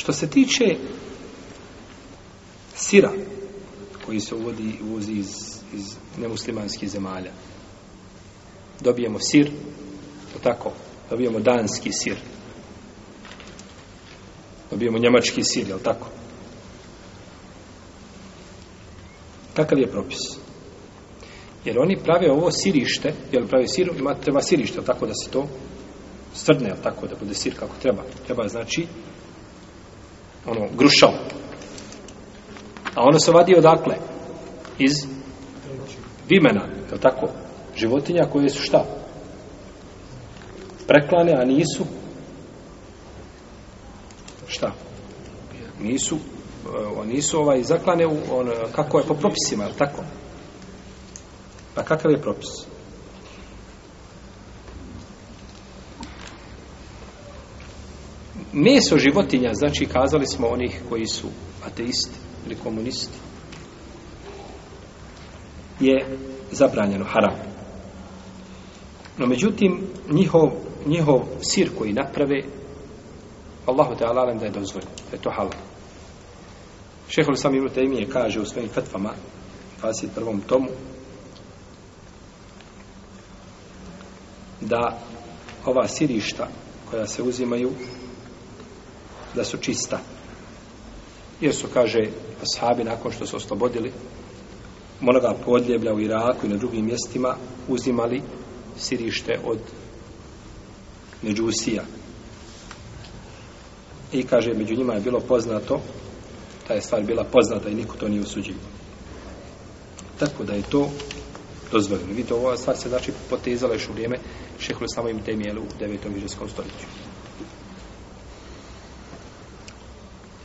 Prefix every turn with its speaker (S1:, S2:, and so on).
S1: Što se tiče sira koji se uvodi, uvozi iz, iz nemuslimanskih zemalja, dobijemo sir, to tako, dobijemo danski sir, dobijemo njemački sir, je tako? Kakav je propis? Jer oni prave ovo sirište, jel prave sir, ima treba sirište, tako da se to srdne, tako da bude sir kako treba. Treba znači ono, grušao. A ono se vadi odakle? Iz vimena, je tako? Životinja koje su šta? Preklane, a nisu? Šta? Nisu, o, e, nisu ovaj, zaklane u, on, kako je, po propisima, je tako? Pa kakav je propis? Propis. meso životinja, znači kazali smo onih koji su ateisti ili komunisti, je zabranjeno haram. No međutim, njihov, njihov sir koji naprave, Allahu te alalem da je dozvoljno, da je to halal. Šehol sam Ibn Taymiye kaže u svojim fetvama, 21. tomu, da ova sirišta koja se uzimaju da su čista. Jer su, kaže, ashabi nakon što su oslobodili monoga podljeblja u Iraku i na drugim mjestima uzimali sirište od Međusija. I kaže, među njima je bilo poznato, ta je stvar bila poznata i niko to nije osuđivo. Tako da je to dozvoljeno. Vidite, ova stvar se znači potezala još u vrijeme Šehlu Samo im temijelu u 9. vižeskom stoljeću.